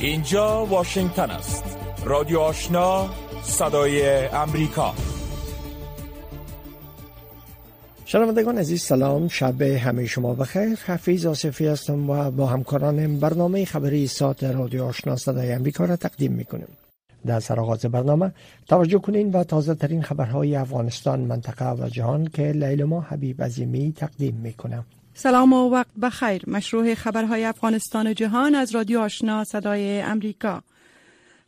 اینجا واشنگتن است. رادیو آشنا صدای امریکا. شنوندگان عزیز سلام. شب همه شما بخیر. حفیظ آصفی هستم و با همکارانم برنامه خبری ساعت رادیو آشنا صدای امریکا را تقدیم می‌کنیم. در سرآغاز برنامه توجه کنین و تازه ترین خبرهای افغانستان منطقه و جهان که لیلما حبیب عظیمی تقدیم می‌کنم سلام و وقت بخیر. مشروع خبرهای افغانستان و جهان از رادیو آشنا صدای امریکا.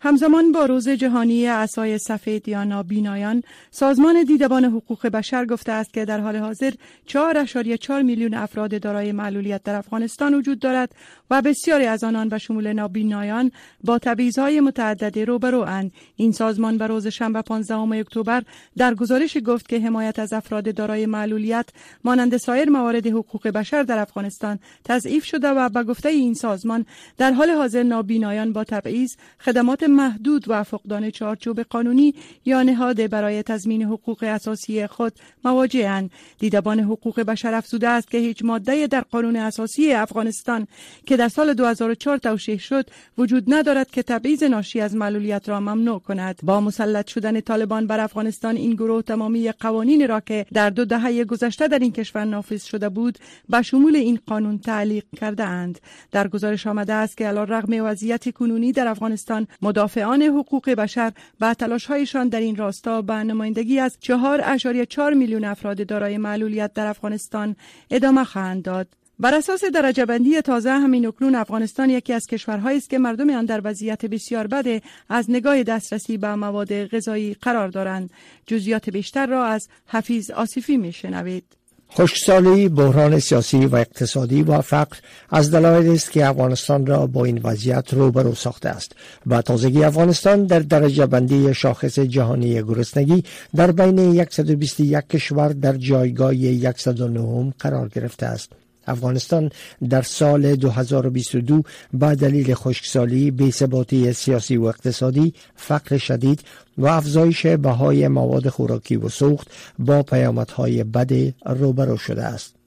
همزمان با روز جهانی اسای سفید یا نابینایان سازمان دیدبان حقوق بشر گفته است که در حال حاضر 4.4 میلیون افراد دارای معلولیت در افغانستان وجود دارد و بسیاری از آنان به شمول نابینایان با تبعیض‌های متعددی روبرواند این سازمان به روز شنبه 15 اکتبر در گزارش گفت که حمایت از افراد دارای معلولیت مانند سایر موارد حقوق بشر در افغانستان تضعیف شده و به گفته این سازمان در حال حاضر نابینایان با تبعیض خدمات محدود و فقدان چارچوب قانونی یا نهاد برای تضمین حقوق اساسی خود مواجهاند. دیدبان حقوق بشر افزوده است که هیچ ماده در قانون اساسی افغانستان که در سال 2004 توشیح شد وجود ندارد که تبعیض ناشی از معلولیت را ممنوع کند. با مسلط شدن طالبان بر افغانستان این گروه تمامی قوانین را که در دو دهه گذشته در این کشور نافذ شده بود به شمول این قانون تعلیق کرده اند در گزارش آمده است که علیرغم وضعیت کنونی در افغانستان مدافعان حقوق بشر به تلاشهایشان در این راستا به نمایندگی از 4.4 میلیون افراد دارای معلولیت در افغانستان ادامه خواهند داد. بر اساس درجه بندی تازه همین اکنون افغانستان یکی از کشورهایی است که مردم آن در وضعیت بسیار بد از نگاه دسترسی به مواد غذایی قرار دارند. جزئیات بیشتر را از حفیظ آصفی میشنوید. خشکسالی، بحران سیاسی و اقتصادی و فقر از دلایلی است که افغانستان را با این وضعیت روبرو ساخته است. با تازگی افغانستان در درجه بندی شاخص جهانی گرسنگی در بین 121 کشور در جایگاه 109 قرار گرفته است. افغانستان در سال 2022 با دلیل خشکسالی، بی‌ثباتی سیاسی و اقتصادی، فقر شدید و افزایش بهای مواد خوراکی و سوخت با پیامدهای بد روبرو شده است.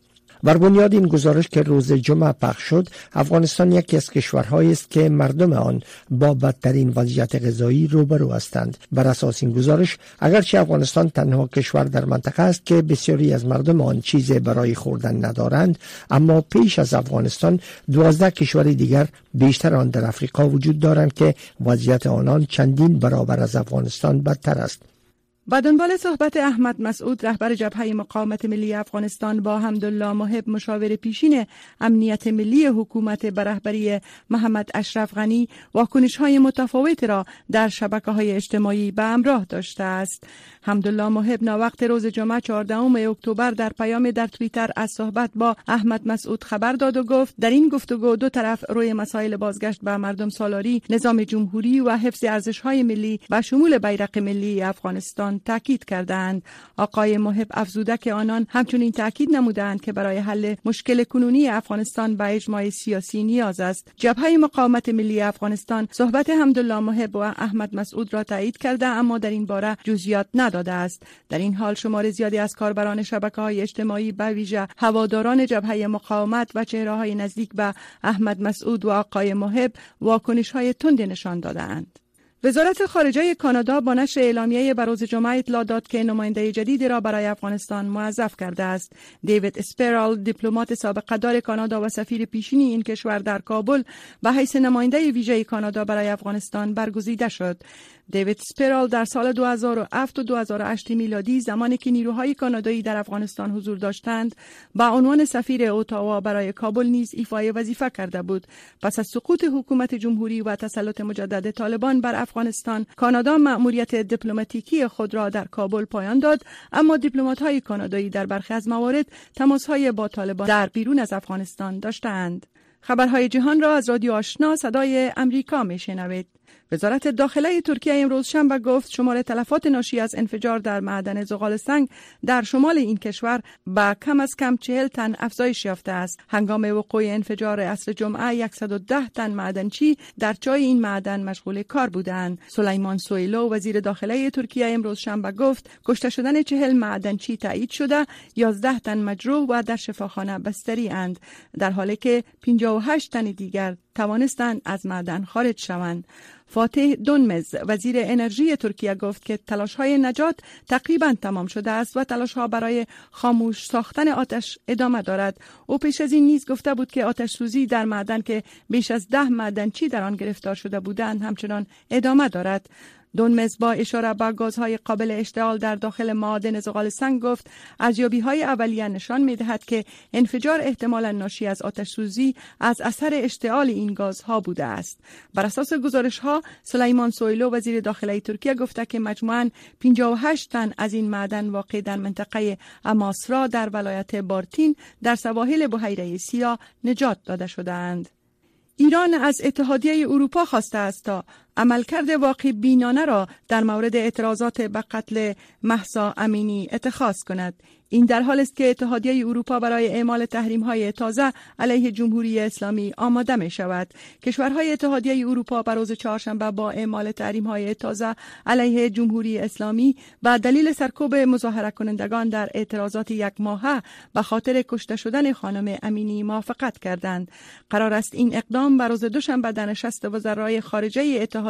بر بنیاد این گزارش که روز جمعه پخش شد افغانستان یکی از کشورهایی است که مردم آن با بدترین وضعیت غذایی روبرو هستند. بر اساس این گزارش اگرچه افغانستان تنها کشور در منطقه است که بسیاری از مردم آن چیز برای خوردن ندارند اما پیش از افغانستان دوازده کشور دیگر بیشتر آن در افریقا وجود دارند که وضعیت آنان چندین برابر از افغانستان بدتر است. با دنبال صحبت احمد مسعود رهبر جبهه مقاومت ملی افغانستان با حمدالله محب مشاور پیشین امنیت ملی حکومت به رهبری محمد اشرف غنی واکنش های متفاوت را در شبکه های اجتماعی به امراه داشته است. حمدالله محب وقت روز جمعه 14 اکتبر در پیام در توییتر از صحبت با احمد مسعود خبر داد و گفت در این گفتگو دو طرف روی مسائل بازگشت به مردم سالاری نظام جمهوری و حفظ ارزش های ملی و شمول بیرق ملی افغانستان تاکید کردند. آقای محب افزوده که آنان همچنین تاکید نمودند که برای حل مشکل کنونی افغانستان به اجماع سیاسی نیاز است. جبهه مقاومت ملی افغانستان صحبت حمدالله محب و احمد مسعود را تایید کرده اما در این باره جزئیات نداده است. در این حال شمار زیادی از کاربران شبکه های اجتماعی به ویژه هواداران جبهه مقاومت و چهره های نزدیک به احمد مسعود و آقای محب واکنش های تندی نشان دادند وزارت خارجه کانادا با نشر اعلامیه بروز جمعه اطلاع داد که نماینده جدیدی را برای افغانستان موظف کرده است. دیوید اسپرال دیپلمات سابقه‌دار کانادا و سفیر پیشینی این کشور در کابل به حیث نماینده ویژه کانادا برای افغانستان برگزیده شد. دیوید سپرال در سال 2007 و 2008 میلادی زمانی که نیروهای کانادایی در افغانستان حضور داشتند با عنوان سفیر اوتاوا برای کابل نیز ایفای وظیفه کرده بود. پس از سقوط حکومت جمهوری و تسلط مجدد طالبان بر افغانستان کانادا مأموریت دیپلماتیکی خود را در کابل پایان داد. اما های کانادایی در برخی از موارد های با طالبان در بیرون از افغانستان داشتند. خبرهای جهان را از رادیو آشنا صدای امریکا می شنوید. وزارت داخله ترکیه امروز شنبه گفت شمار تلفات ناشی از انفجار در معدن زغال سنگ در شمال این کشور به کم از کم چهل تن افزایش یافته است. هنگام وقوع انفجار اصر جمعه 110 تن معدنچی در جای این معدن مشغول کار بودند. سلیمان سویلو وزیر داخله ترکیه امروز شنبه گفت کشته شدن چهل معدنچی تایید شده 11 تن مجروح و در شفاخانه بستری اند. در حالی که 58 تن دیگر توانستند از معدن خارج شوند. فاتح دونمز. وزیر انرژی ترکیه گفت که تلاش های نجات تقریبا تمام شده است و تلاش ها برای خاموش ساختن آتش ادامه دارد. او پیش از این نیز گفته بود که آتش سوزی در معدن که بیش از ده معدنچی در آن گرفتار شده بودند همچنان ادامه دارد. دونمز با اشاره به گازهای قابل اشتعال در داخل معادن زغال سنگ گفت ارزیابی های اولیه نشان می دهد که انفجار احتمالا ناشی از آتش سوزی از اثر اشتعال این گازها بوده است بر اساس گزارش ها سلیمان سویلو وزیر داخله ترکیه گفته که مجموعاً 58 تن از این معدن واقع در منطقه اماسرا در ولایت بارتین در سواحل بحیره سیاه نجات داده شدهاند. ایران از اتحادیه اروپا خواسته است تا عملکرد واقع بینانه را در مورد اعتراضات به قتل محسا امینی اتخاذ کند. این در حال است که اتحادیه اروپا برای اعمال تحریم های تازه علیه جمهوری اسلامی آماده می شود کشورهای اتحادیه اروپا بر روز چهارشنبه با اعمال تحریم های تازه علیه جمهوری اسلامی و دلیل سرکوب مظاهره کنندگان در اعتراضات یک ماهه به خاطر کشته شدن خانم امینی موافقت کردند. قرار است این اقدام بر روز دوشنبه در نشست وزرای خارجه اتحادیه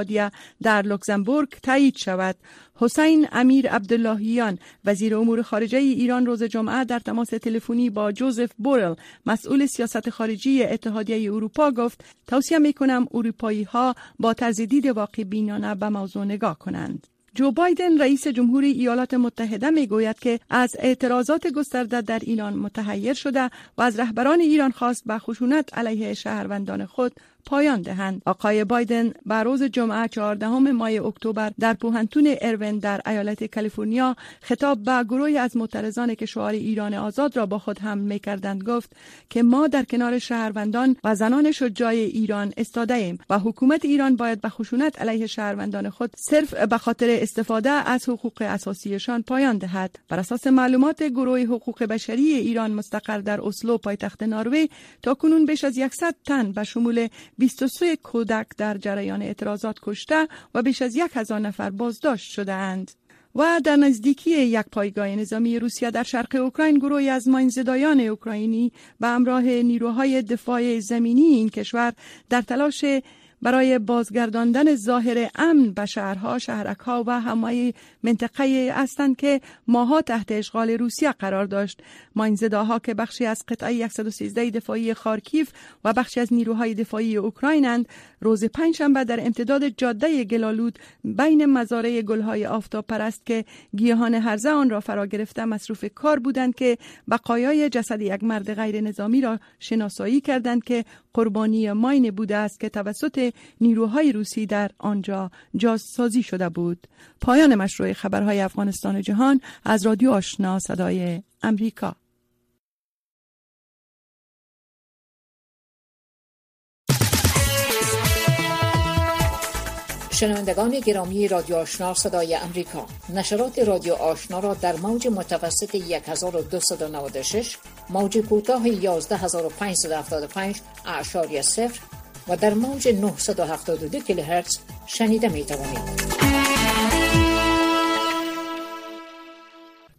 در لوکزامبورگ تایید شود. حسین امیر عبداللهیان وزیر امور خارجه ایران روز جمعه در تماس تلفنی با جوزف بورل مسئول سیاست خارجی اتحادیه اروپا گفت توصیه می کنم اروپایی ها با طرز دید واقع بینانه به موضوع نگاه کنند. جو بایدن رئیس جمهوری ایالات متحده می گوید که از اعتراضات گسترده در ایران متحیر شده و از رهبران ایران خواست به خشونت علیه شهروندان خود پایان دهند. آقای بایدن بر روز جمعه 14 ماه اکتبر در پوهنتون اروین در ایالت کالیفرنیا خطاب به گروهی از معترضان که شعار ایران آزاد را با خود هم می کردند گفت که ما در کنار شهروندان و زنان شجاع ایران استاده ایم و حکومت ایران باید به خشونت علیه شهروندان خود صرف به خاطر استفاده از حقوق اساسیشان پایان دهد. بر اساس معلومات گروه حقوق بشری ایران مستقر در اسلو پایتخت نروژ تا کنون بیش از 100 تن به شمول 23 کودک در جریان اعتراضات کشته و بیش از یک هزار نفر بازداشت شدهاند. و در نزدیکی یک پایگاه نظامی روسیه در شرق اوکراین گروهی از ماینزدایان اوکراینی به همراه نیروهای دفاع زمینی این کشور در تلاش برای بازگرداندن ظاهر امن به شهرها، شهرکها و همه منطقه هستند که ماها تحت اشغال روسیه قرار داشت. ماینزداها که بخشی از قطعه 113 دفاعی خارکیف و بخشی از نیروهای دفاعی اوکراینند، روز پنجشنبه در امتداد جاده گلالود بین مزارع گلهای آفتاب پرست که گیاهان هرزه آن را فرا گرفته مصروف کار بودند که بقایای جسد یک مرد غیر نظامی را شناسایی کردند که قربانی ماین بوده است که توسط نیروهای روسی در آنجا جاسازی شده بود. پایان مشروع خبرهای افغانستان جهان از رادیو آشنا صدای امریکا. شنوندگان گرامی رادیو آشنا صدای امریکا نشرات رادیو آشنا را در موج متوسط 1296 موج کوتاه 11575 اعشاری صفر و در موج 972 کیلوهرتز شنیده می توانید.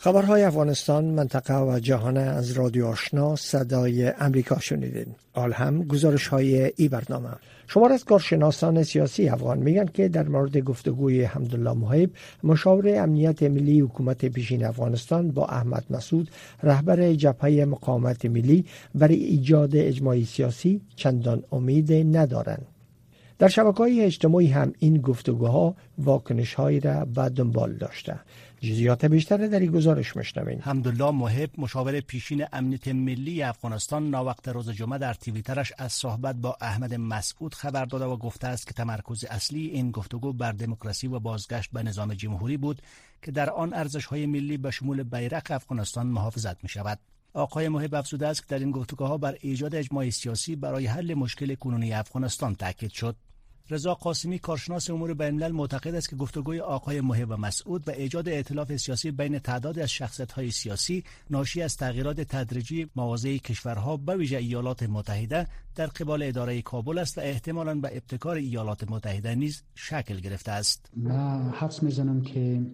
خبرهای افغانستان منطقه و جهان از رادیو آشنا صدای امریکا شنیدین. آل هم گزارش های ای برنامه. شمار از کارشناسان سیاسی افغان میگن که در مورد گفتگوی حمدالله محیب مشاور امنیت ملی حکومت پیشین افغانستان با احمد مسعود رهبر جبهه مقاومت ملی برای ایجاد اجماعی سیاسی چندان امید ندارند در شبکه های اجتماعی هم این گفتگوها واکنش هایی را به دنبال داشته. جزیات بیشتر در این گزارش مشنوین حمدالله محب مشاور پیشین امنیت ملی افغانستان ناوقت روز جمعه در تیویترش از صحبت با احمد مسعود خبر داده و گفته است که تمرکز اصلی این گفتگو بر دموکراسی و بازگشت به نظام جمهوری بود که در آن ارزش های ملی به شمول بیرق افغانستان محافظت می شود آقای محب افزوده است که در این گفتگوها بر ایجاد اجماع سیاسی برای حل مشکل کنونی افغانستان تاکید شد. رضا قاسمی کارشناس امور بین الملل معتقد است که گفتگوی آقای محب و مسعود و ایجاد ائتلاف سیاسی بین تعداد از های سیاسی ناشی از تغییرات تدریجی مواضع کشورها به ویژه ایالات متحده در قبال اداره کابل است و احتمالا به ابتکار ایالات متحده نیز شکل گرفته است. من حدس می‌زنم که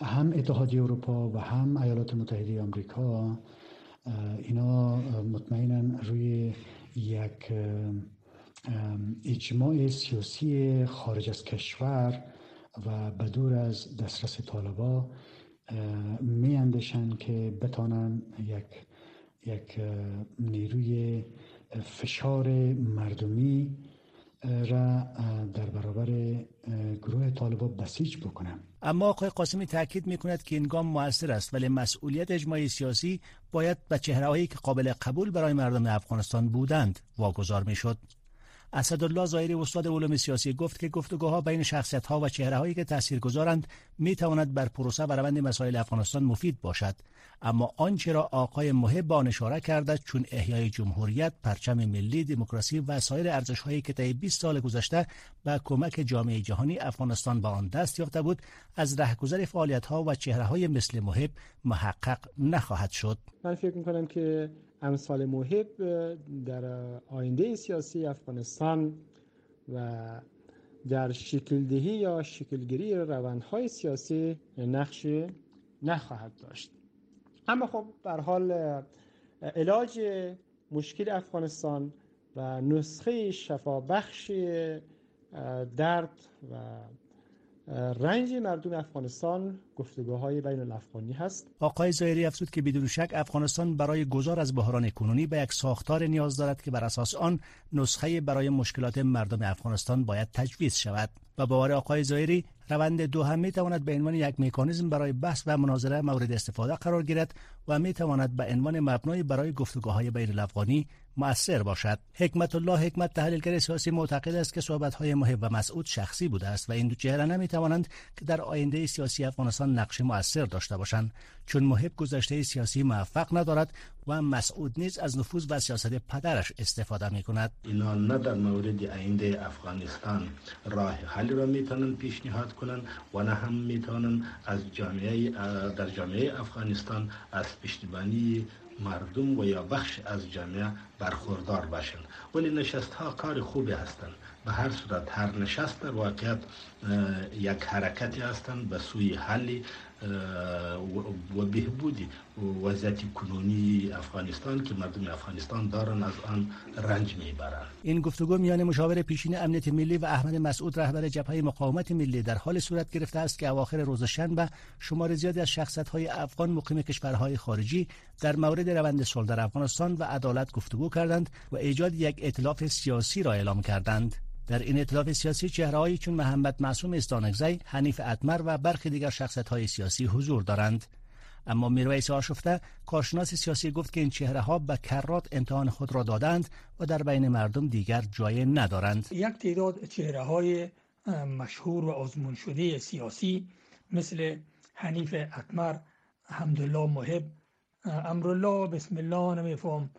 هم اتحادیه اروپا و هم ایالات متحده آمریکا اینا مطمئنا روی یک اجماع سیاسی خارج از کشور و بدور از دسترس طالبا می اندشن که بتانن یک یک نیروی فشار مردمی را در برابر گروه طالبا بسیج بکنم اما آقای قاسمی تاکید می کند که این گام موثر است ولی مسئولیت اجماعی سیاسی باید به چهرههایی که قابل قبول برای مردم افغانستان بودند واگذار می شد اسدالله ظاهری استاد علوم سیاسی گفت که گفتگوها بین شخصیت ها و چهره هایی که تاثیرگذارند می تواند بر پروسه و روند مسائل افغانستان مفید باشد. اما آنچه را آقای محب آن اشاره کرده چون احیای جمهوریت پرچم ملی دموکراسی و سایر ارزش هایی که طی 20 سال گذشته به کمک جامعه جهانی افغانستان به آن دست یافته بود از رهگذر فعالیت ها و چهره های مثل محب محقق نخواهد شد. من فکر می که امثال محب در آینده سیاسی افغانستان و در شکلدهی یا شکلگیری روندهای سیاسی نقش نخواهد داشت. اما خب بر حال علاج مشکل افغانستان و نسخه شفابخش درد و رنج مردم افغانستان گفتگوهای بین الافغانی هست. آقای زایری افزود که بدون شک افغانستان برای گذار از بحران کنونی به یک ساختار نیاز دارد که بر اساس آن نسخه برای مشکلات مردم افغانستان باید تجویز شود. و باور آقای زایری روند دو هم می تواند به عنوان یک مکانیزم برای بحث و مناظره مورد استفاده قرار گیرد و می تواند به عنوان مبنای برای گفتگوهای بین الافغانی مؤثر باشد. حکمت الله حکمت تحلیلگر سیاسی معتقد است که صحبت های محب و مسعود شخصی بوده است و این دو چهره نمی توانند که در آینده سیاسی افغانستان نقش مؤثر داشته باشند. چون محب گذشته سیاسی موفق ندارد و مسعود نیز از نفوذ و سیاست پدرش استفاده می کند اینا نه در مورد آینده افغانستان. راه حل را می‌تونن پیشنهاد کنن و نه هم می‌تونن از جامعه در جامعه افغانستان از پشتیبانی مردم و یا بخش از جامعه برخوردار باشند ولی نشست ها کار خوبی هستند به هر صورت هر نشست در واقعیت یک حرکتی هستند به سوی حلی و بهبودی وضعیت کنونی افغانستان که مردم افغانستان دارن از آن رنج می‌برند این گفتگو میان مشاور پیشین امنیت ملی و احمد مسعود رهبر جبهه مقاومت ملی در حال صورت گرفته است که اواخر روز شنبه شمار زیادی از شخصیت های افغان مقیم کشورهای خارجی در مورد روند صلح در افغانستان و عدالت گفتگو کردند و ایجاد یک ائتلاف سیاسی را اعلام کردند. در این اطلاف سیاسی چهرههایی چون محمد معصوم استانگزی، حنیف اتمر و برخی دیگر شخصیت های سیاسی حضور دارند. اما میرویس آشفته کارشناس سیاسی گفت که این چهره ها به کرات امتحان خود را دادند و در بین مردم دیگر جای ندارند یک تعداد چهره های مشهور و آزمون شده سیاسی مثل حنیف اتمر حمدالله محب امرالله بسم الله نمیفهم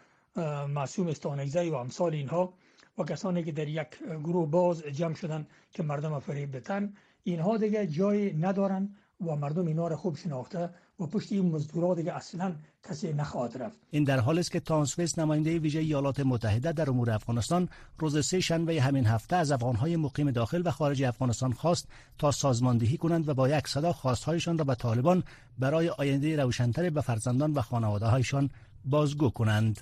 معصوم استانگزی و امثال اینها و کسانی که در یک گروه باز جمع شدن که مردم فریب بتن اینها دیگه جای ندارن و مردم اینا را خوب شناخته و پشت این مزدورا دیگه اصلا کسی نخواهد رفت. این در حال است که تانسفیس نماینده ویژه ایالات متحده در امور افغانستان روز سه شنبه همین هفته از افغانهای مقیم داخل و خارج افغانستان خواست تا سازماندهی کنند و با یک صدا خواستهایشان را به طالبان برای آینده روشنتر به فرزندان و خانواده هایشان بازگو کنند.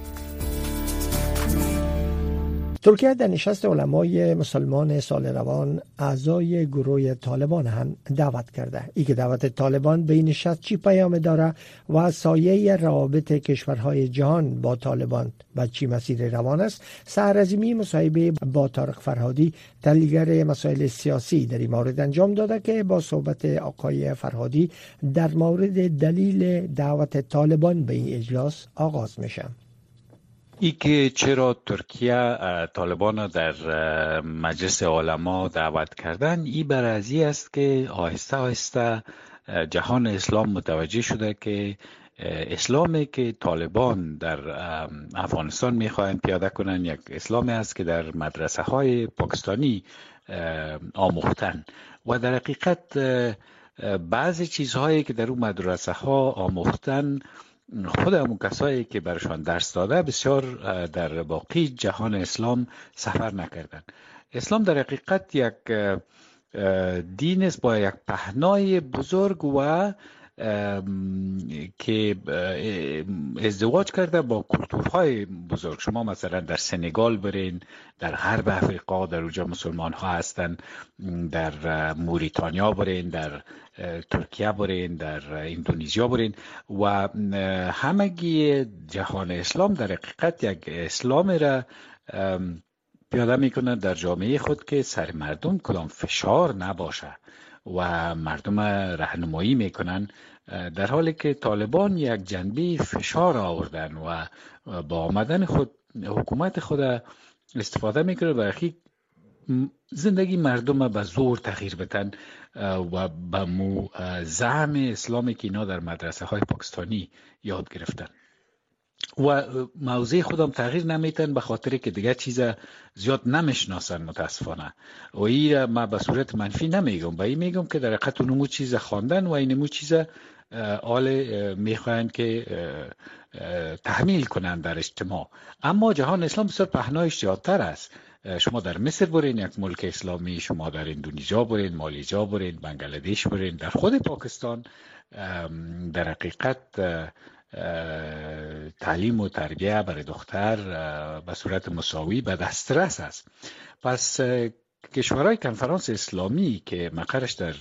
ترکیه در نشست علمای مسلمان سال روان اعضای گروه طالبان هم دعوت کرده. ای که دعوت طالبان به این نشست چی پیام داره و سایه روابط کشورهای جهان با طالبان. و چی مسیر روان است. سهرزمی مصاحبه با طارق فرهادی تحلیلگر مسائل سیاسی در این مورد انجام داده که با صحبت آقای فرهادی در مورد دلیل دعوت طالبان به این اجلاس آغاز میشه. ای که چرا ترکیه طالبان در مجلس علما دعوت کردن ای بر است که آهسته آهسته جهان اسلام متوجه شده که اسلامی که طالبان در افغانستان می‌خواهند پیاده کنند یک اسلامی است که در مدرسه های پاکستانی آموختن. و در حقیقت بعضی چیزهایی که در اون مدرسه ها آموختن خود همون کسایی که برشان درس داده بسیار در باقی جهان اسلام سفر نکردن اسلام در حقیقت یک دین است با یک پهنای بزرگ و که ازدواج کرده با کلتورهای بزرگ. شما مثلا در سنگال برین در غرب افریقا در اونجا مسلمان ها هستن. در موریتانیا برین در ترکیه برین در اندونزیا برین. و همگی جهان اسلام در حقیقت یک اسلام را پیاده می‌کنه در جامعه خود که سر مردم کدام فشار نباشه. و مردم رهنمایی می‌کنن در حالی که طالبان یک جنبه فشار آوردن و با آمدن خود حکومت خود استفاده می‌کنه و زندگی مردم به زور تغییر بتن و به مو زعم اسلامی که اینا در مدرسه های پاکستانی یاد گرفتن. و موضع خودم تغییر نمیتن به خاطر که دیگه چیز زیاد نمی‌شناسن متاسفانه. و ای ما به صورت منفی نمیگم. به این میگم که در حقیقت اونمو چیز خواندن و اینمو چیز آل می‌خواهند که تحمیل کنند در اجتماع. اما جهان اسلام بسیار پهنایش زیادتر است. شما در مصر برین یک ملک اسلامی شما در اندونزیا برین مالیزیا برین بنگلادش برین در خود پاکستان در حقیقت تعلیم و تربیه برای دختر به صورت مساوی به دسترس است. پس کشورهای کنفرانس اسلامی که مقرش در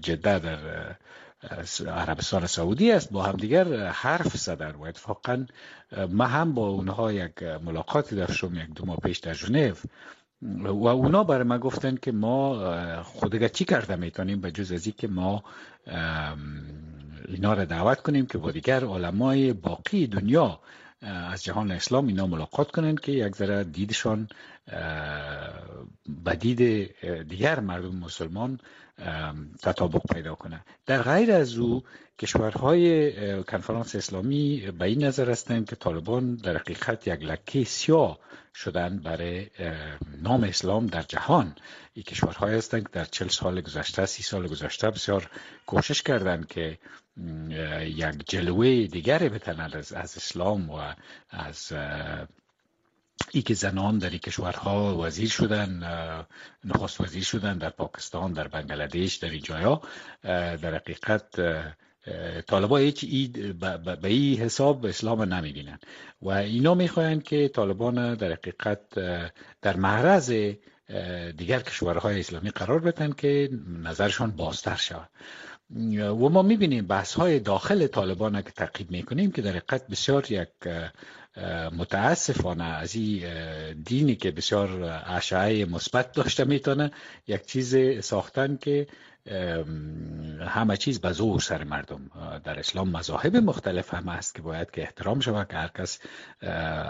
جده در عربستان سعودی است با همدیگر حرف زدن و اتفاقا ما هم با اونها یک ملاقاتی داشتم یک دو ماه پیش در ژنو. و اونا برای ما گفتن که ما خودگه چی کرده می‌تونیم به جز از که ما اینا را دعوت کنیم که با دیگر علمای باقی دنیا از جهان اسلام اینا ملاقات کنند که یک ذره دیدشان به دید دیگر مردم مسلمان تطابق پیدا کنه. در غیر از او کشورهای کنفرانس اسلامی به این نظر هستند که طالبان در حقیقت یک لکه سیاه شدن برای نام اسلام در جهان. این کشورهای هستند که در چل سال گذشته سی سال گذشته بسیار کوشش کردند که یک جلوه دیگری بتنند از, اسلام و از ای که زنان در این کشورها وزیر شدن نخست وزیر شدن در پاکستان در بنگلادش در این جایا در حقیقت طالبا هیچ اید به این حساب اسلام نمی‌بینن. و اینا می‌خواین که طالبان در حقیقت در معرض دیگر کشورهای اسلامی قرار بدن که نظرشان بازتر شود. و ما می‌بینیم بحث های داخل طالبان که تعقیب می‌کنیم که در حقیقت بسیار یک متاسفانه از این دینی که بسیار اشعه مثبت داشته می‌تونه یک چیز ساختن که همه چیز به زور سر مردم در اسلام مذاهب مختلف هم هست که باید که احترام شود که هر کس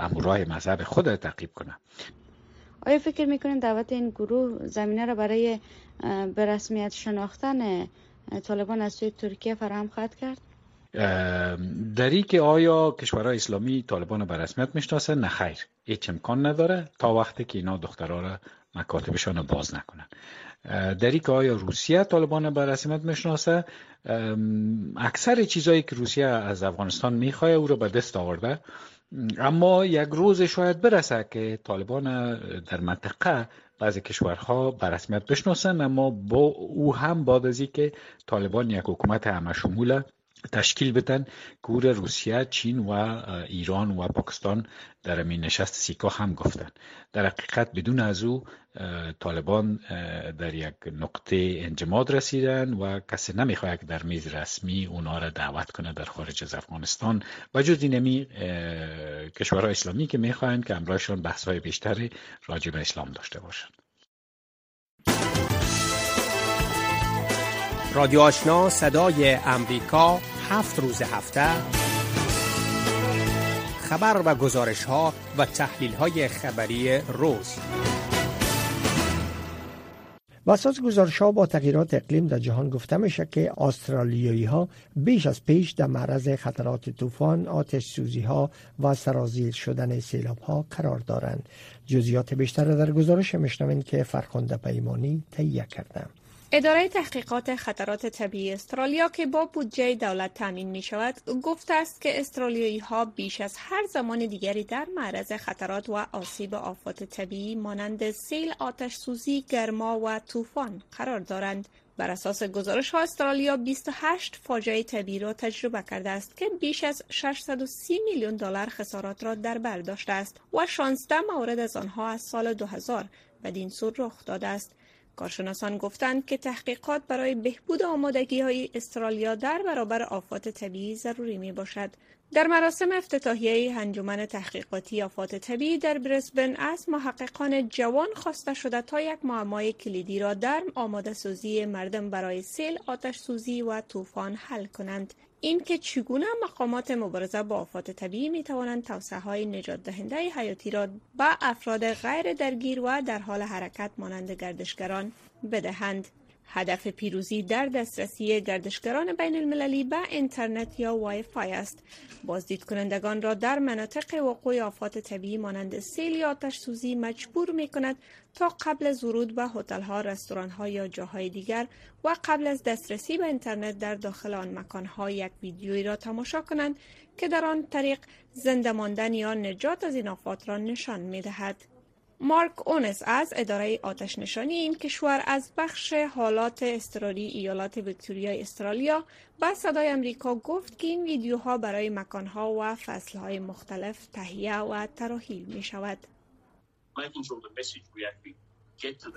امورای مذهب خود تعقیب کنه آیا فکر می‌کنین دعوت این گروه زمینه را برای به رسمیت شناختن طالبان از سوی ترکیه فراهم خواهد کرد؟ در که آیا کشورهای اسلامی طالبان به رسمیت می‌شناسن؟ نه خیر. هیچ امکان نداره تا وقتی که اینا دخترها را مکاتبشان رو باز نکنن. در که آیا روسیه طالبان به رسمیت می‌شناسه؟ اکثر چیزایی که روسیه از افغانستان می‌خواه او رو به دست آورده. اما یک روز شاید برسه که طالبان در منطقه بعضی کشورها به رسمیت بشناسن اما با او هم بعد از که طالبان یک حکومت همه شمول تشکیل بدن گور روسیه چین و ایران و پاکستان در این نشست سیکا هم گفتن. در حقیقت بدون از او طالبان در یک نقطه انجماد رسیدن و کسی نمی‌خواد در میز رسمی اونا را دعوت کنه در خارج از افغانستان. و جز اینمی کشورهای اسلامی که می‌خواهند که امرایشان بحث های بیشتری راجع به اسلام داشته باشند. رادیو آشنا صدای امریکا هفت روز هفته خبر و گزارش ها و تحلیل های خبری روز و اساس گزارش ها با تغییرات اقلیم در جهان گفته میشه که استرالیایی ها بیش از پیش در معرض خطرات طوفان، آتش سوزی ها و سرازیر شدن سیلاب ها قرار دارند. جزیات بیشتر در گزارش میشنوین که فرخنده پیمانی تهیه کردند. اداره تحقیقات خطرات طبیعی استرالیا که با بودجه دولت تامین می شود گفته است که استرالیایی ها بیش از هر زمان دیگری در معرض خطرات و آسیب آفات طبیعی مانند سیل آتش سوزی گرما و طوفان قرار دارند. بر اساس گزارش ها استرالیا 28 فاجعه طبیعی را تجربه کرده است که بیش از 630 میلیون دلار خسارات را در بر داشته است و 16 مورد از آنها از سال 2000 بدین سو رخ داده است. کارشناسان گفتند که تحقیقات برای بهبود آمادگی های استرالیا در برابر آفات طبیعی ضروری می باشد. در مراسم افتتاحیه انجمن تحقیقاتی آفات طبیعی در برسبن از محققان جوان خواسته شده تا یک معمای کلیدی را در آماده سازی مردم برای سیل، آتش سوزی و طوفان حل کنند. اینکه چگونه مقامات مبارزه با آفات طبیعی می توانند توسعه های نجات دهنده حیاتی را به افراد غیر درگیر و در حال حرکت مانند گردشگران بدهند. هدف پیروزی در دسترسی گردشگران بین المللی به اینترنت یا وای فای است. بازدید کنندگان را در مناطق وقوع آفات طبیعی مانند سیل یا آتش سوزی مجبور می کند تا قبل از ورود به هتل ها، رستوران ها یا جاهای دیگر و قبل از دسترسی به اینترنت در داخل آن مکان ها یک ویدیویی را تماشا کنند که در آن طریق زنده ماندن یا نجات از این آفات را نشان می دهد. مارک اونس از اداره آتش نشانی این کشور از بخش حالات استراری ایالات ویکتوریا استرالیا به صدای امریکا گفت که این ویدیوها برای مکانها و فصلهای مختلف تهیه و تراحیل می شود.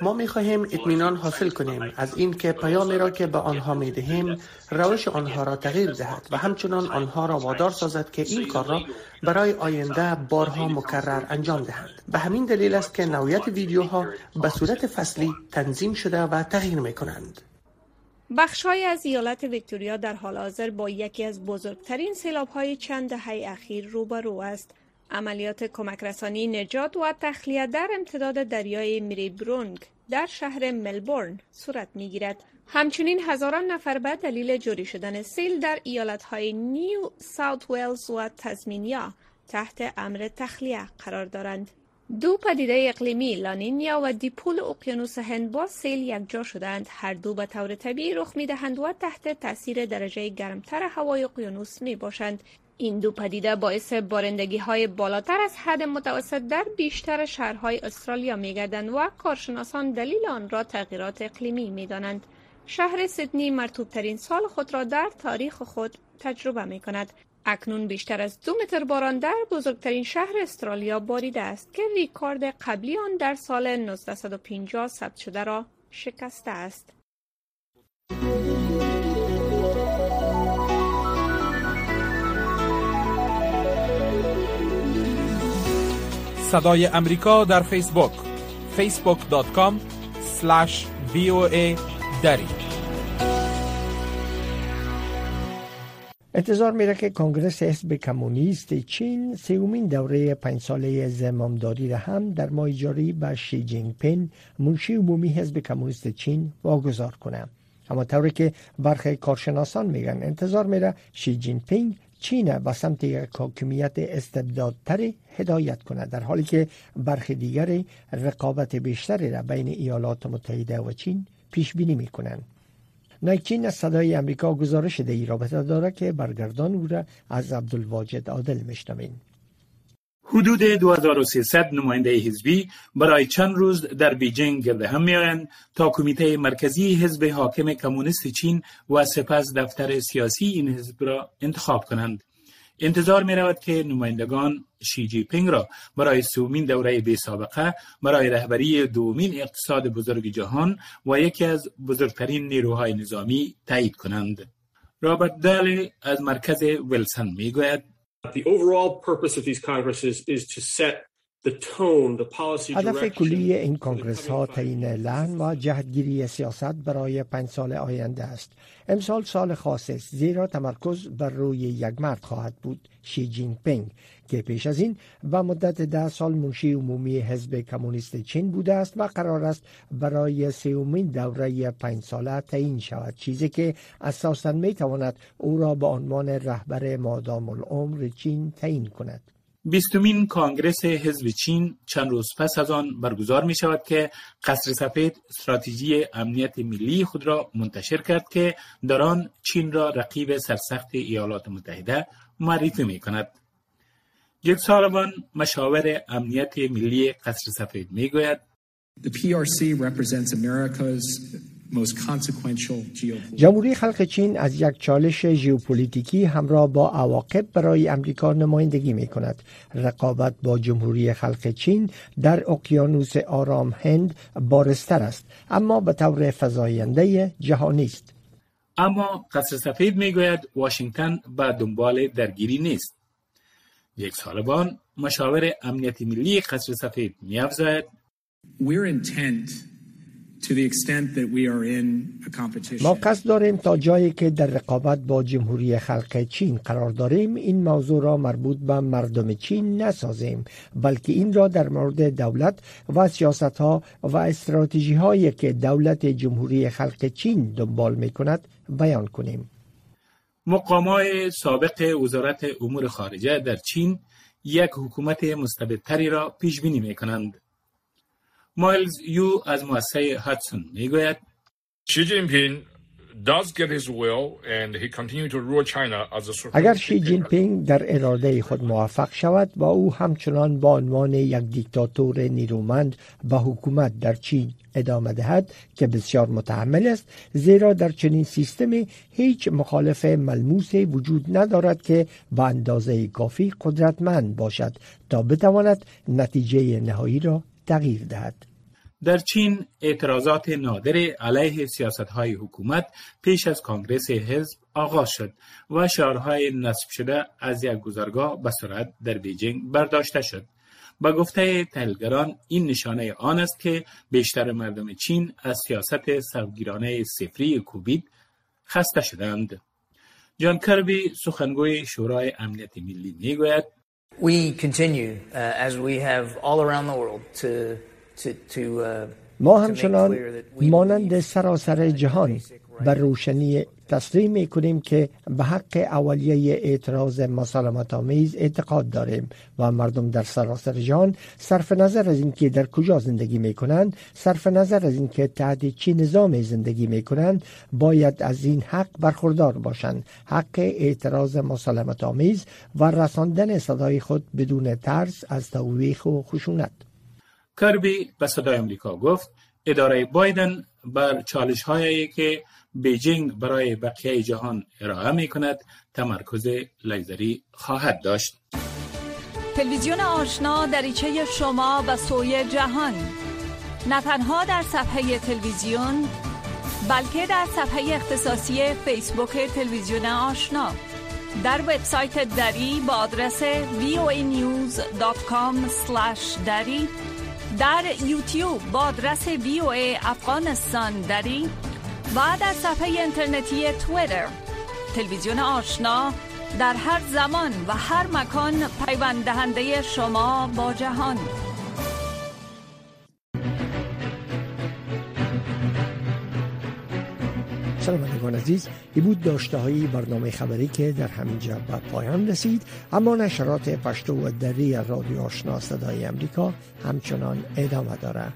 ما می خواهیم اطمینان حاصل کنیم از اینکه پیامی را که به آنها می دهیم روش آنها را تغییر دهد و همچنان آنها را وادار سازد که این کار را برای آینده بارها مکرر انجام دهند. به همین دلیل است که نوعیت ویدیوها به صورت فصلی تنظیم شده و تغییر می کنند بخشهایی از ایالت ویکتوریا در حال حاضر با یکی از بزرگترین سیلاب های چند دهه اخیر روبرو است عملیات کمک رسانی نجات و تخلیه در امتداد دریای میریبرونگ در شهر ملبورن صورت می گیرد. همچنین هزاران نفر به دلیل جوری شدن سیل در های نیو ساوت ویلز و تزمینیا تحت امر تخلیه قرار دارند. دو پدیده اقلیمی لانینیا و دیپول اقیانوس هند با سیل یکجا شدند هر دو به طور طبیعی رخ می دهند و تحت تاثیر درجه گرمتر هوای اقیانوس می باشند این دو پدیده باعث بارندگی های بالاتر از حد متوسط در بیشتر شهرهای استرالیا می گردند و کارشناسان دلیل آن را تغییرات اقلیمی می دانند. شهر سیدنی مرتوب ترین سال خود را در تاریخ خود تجربه می کند. اکنون بیشتر از دو متر باران در بزرگترین شهر استرالیا باریده است که ریکارد قبلی آن در سال 1950 ثبت شده را شکسته است. صدای امریکا در فیسبوک facebook.com voa دری. انتظار میره که کنگرس حزب کمونیست چین سومین دوره پنج ساله زمامداری را هم در ماه جاری به شی جین پینگ منشی عمومی حزب کمونیست چین واگذار کنه. اما طوری که برخی کارشناسان میگن انتظار میره شی جین پینگ چین به سمت یک حاکمیت استبدادی‌تری هدایت کند در حالی که برخی دیگری رقابت بیشتری را بین ایالات متحده و چین پیش بینی می کنند. نایک چین از صدای امریکا گزارش این رابطه داره که برگردان او را از عبدالواجد عادل میشنویم حدود 2300 نماینده حزبی برای چند روز در بیجینگ گرده هم میآیند تا کمیته مرکزی حزب حاکم کمونیست چین و سپس دفتر سیاسی این حزب را انتخاب کنند. انتظار می رود که نمایندگان شی جی پینگ را برای سومین دوره بی سابقه برای رهبری دومین اقتصاد بزرگ جهان و یکی از بزرگترین نیروهای نظامی تایید کنند. رابرت دالی از مرکز ویلسن می گوید The overall purpose of these congresses is to set هدف کلی این کنگرس ها تعیین لحن و جهتگیری سیاست برای پنج سال آینده است. امسال سال خاص است زیرا تمرکز بر روی یک مرد خواهد بود شی جین پینگ که پیش از این و مدت ده سال منشی عمومی حزب کمونیست چین بوده است و قرار است برای سومین دوره پنج ساله تعیین شود. چیزی که اساسا می تواند او را به عنوان رهبر مادام العمر چین تعیین کند. بیستمین کانگرس حزب چین چند روز پس از آن برگزار می شود که قصر سفید استراتژی امنیت ملی خود را منتشر کرد که در آن چین را رقیب سرسخت ایالات متحده معرفی می کند. یک سالوان مشاور امنیت ملی قصر سفید می گوید The PRC represents America's جمهوری خلق چین از یک چالش ژئوپلیتیکی همراه با عواقب برای امریکا نمایندگی می کند. رقابت با جمهوری خلق چین در اقیانوس آرام هند بارستر است اما به طور فزاینده جهانی است. اما قصر سفید می گوید واشنگتن به دنبال درگیری نیست. یک سالبان مشاور امنیت ملی قصر سفید می افزاید ما قصد داریم تا جایی که در رقابت با جمهوری خلق چین قرار داریم این موضوع را مربوط به مردم چین نسازیم بلکه این را در مورد دولت و سیاست ها و استراتژی هایی که دولت جمهوری خلق چین دنبال می کند بیان کنیم مقامای سابق وزارت امور خارجه در چین یک حکومت مستبدتری را پیش بینی می کنند. مایلز یو از مؤسسه هاتسون می گوید اگر شی جین پینگ در اراده خود موفق شود و او همچنان با عنوان یک دیکتاتور نیرومند به حکومت در چین ادامه دهد که بسیار متحمل است زیرا در چنین سیستمی هیچ مخالف ملموس وجود ندارد که به اندازه کافی قدرتمند باشد تا بتواند نتیجه نهایی را تغییر دهد در چین اعتراضات نادر علیه سیاست های حکومت پیش از کنگرس حزب آغاز شد و شعارهای نصب شده از یک گذرگاه به سرعت در بیجینگ برداشته شد. با گفته تحلیلگران این نشانه آن است که بیشتر مردم چین از سیاست سوگیرانه سفری کوبید خسته شدند. جان کربی سخنگوی شورای امنیت ملی می‌گوید We continue uh, as we have all around the world to Uh, ما همچنان مانند سراسر جهان بر روشنی تسلیم می کنیم که به حق اولیه اعتراض مسالمت آمیز اعتقاد داریم و مردم در سراسر جهان صرف نظر از اینکه در کجا زندگی می کنند صرف نظر از اینکه تحت چی نظام زندگی می کنند باید از این حق برخوردار باشند. حق اعتراض مسالمت آمیز و رساندن صدای خود بدون ترس از توبیخ و خشونت. کربی به صدای امریکا گفت اداره بایدن بر چالش هایی که بیجینگ برای بقیه جهان ارائه می کند تمرکز لیزری خواهد داشت. تلویزیون آشنا دریچه شما و سوی جهان. نه تنها در صفحه تلویزیون بلکه در صفحه اختصاصی فیسبوک تلویزیون آشنا. در وبسایت دری با آدرس voanews.com دری. در یوتیوب با آدرس او افغانستان داری و در صفحه اینترنتی تویتر تلویزیون آشنا در هر زمان و هر مکان پیوند دهنده شما با جهان. شنوندگان عزیز ای بود داشته های برنامه خبری که در همین جا به پایان رسید. اما نشرات پشتو و دری رادیو آشنا صدای امریکا همچنان ادامه داره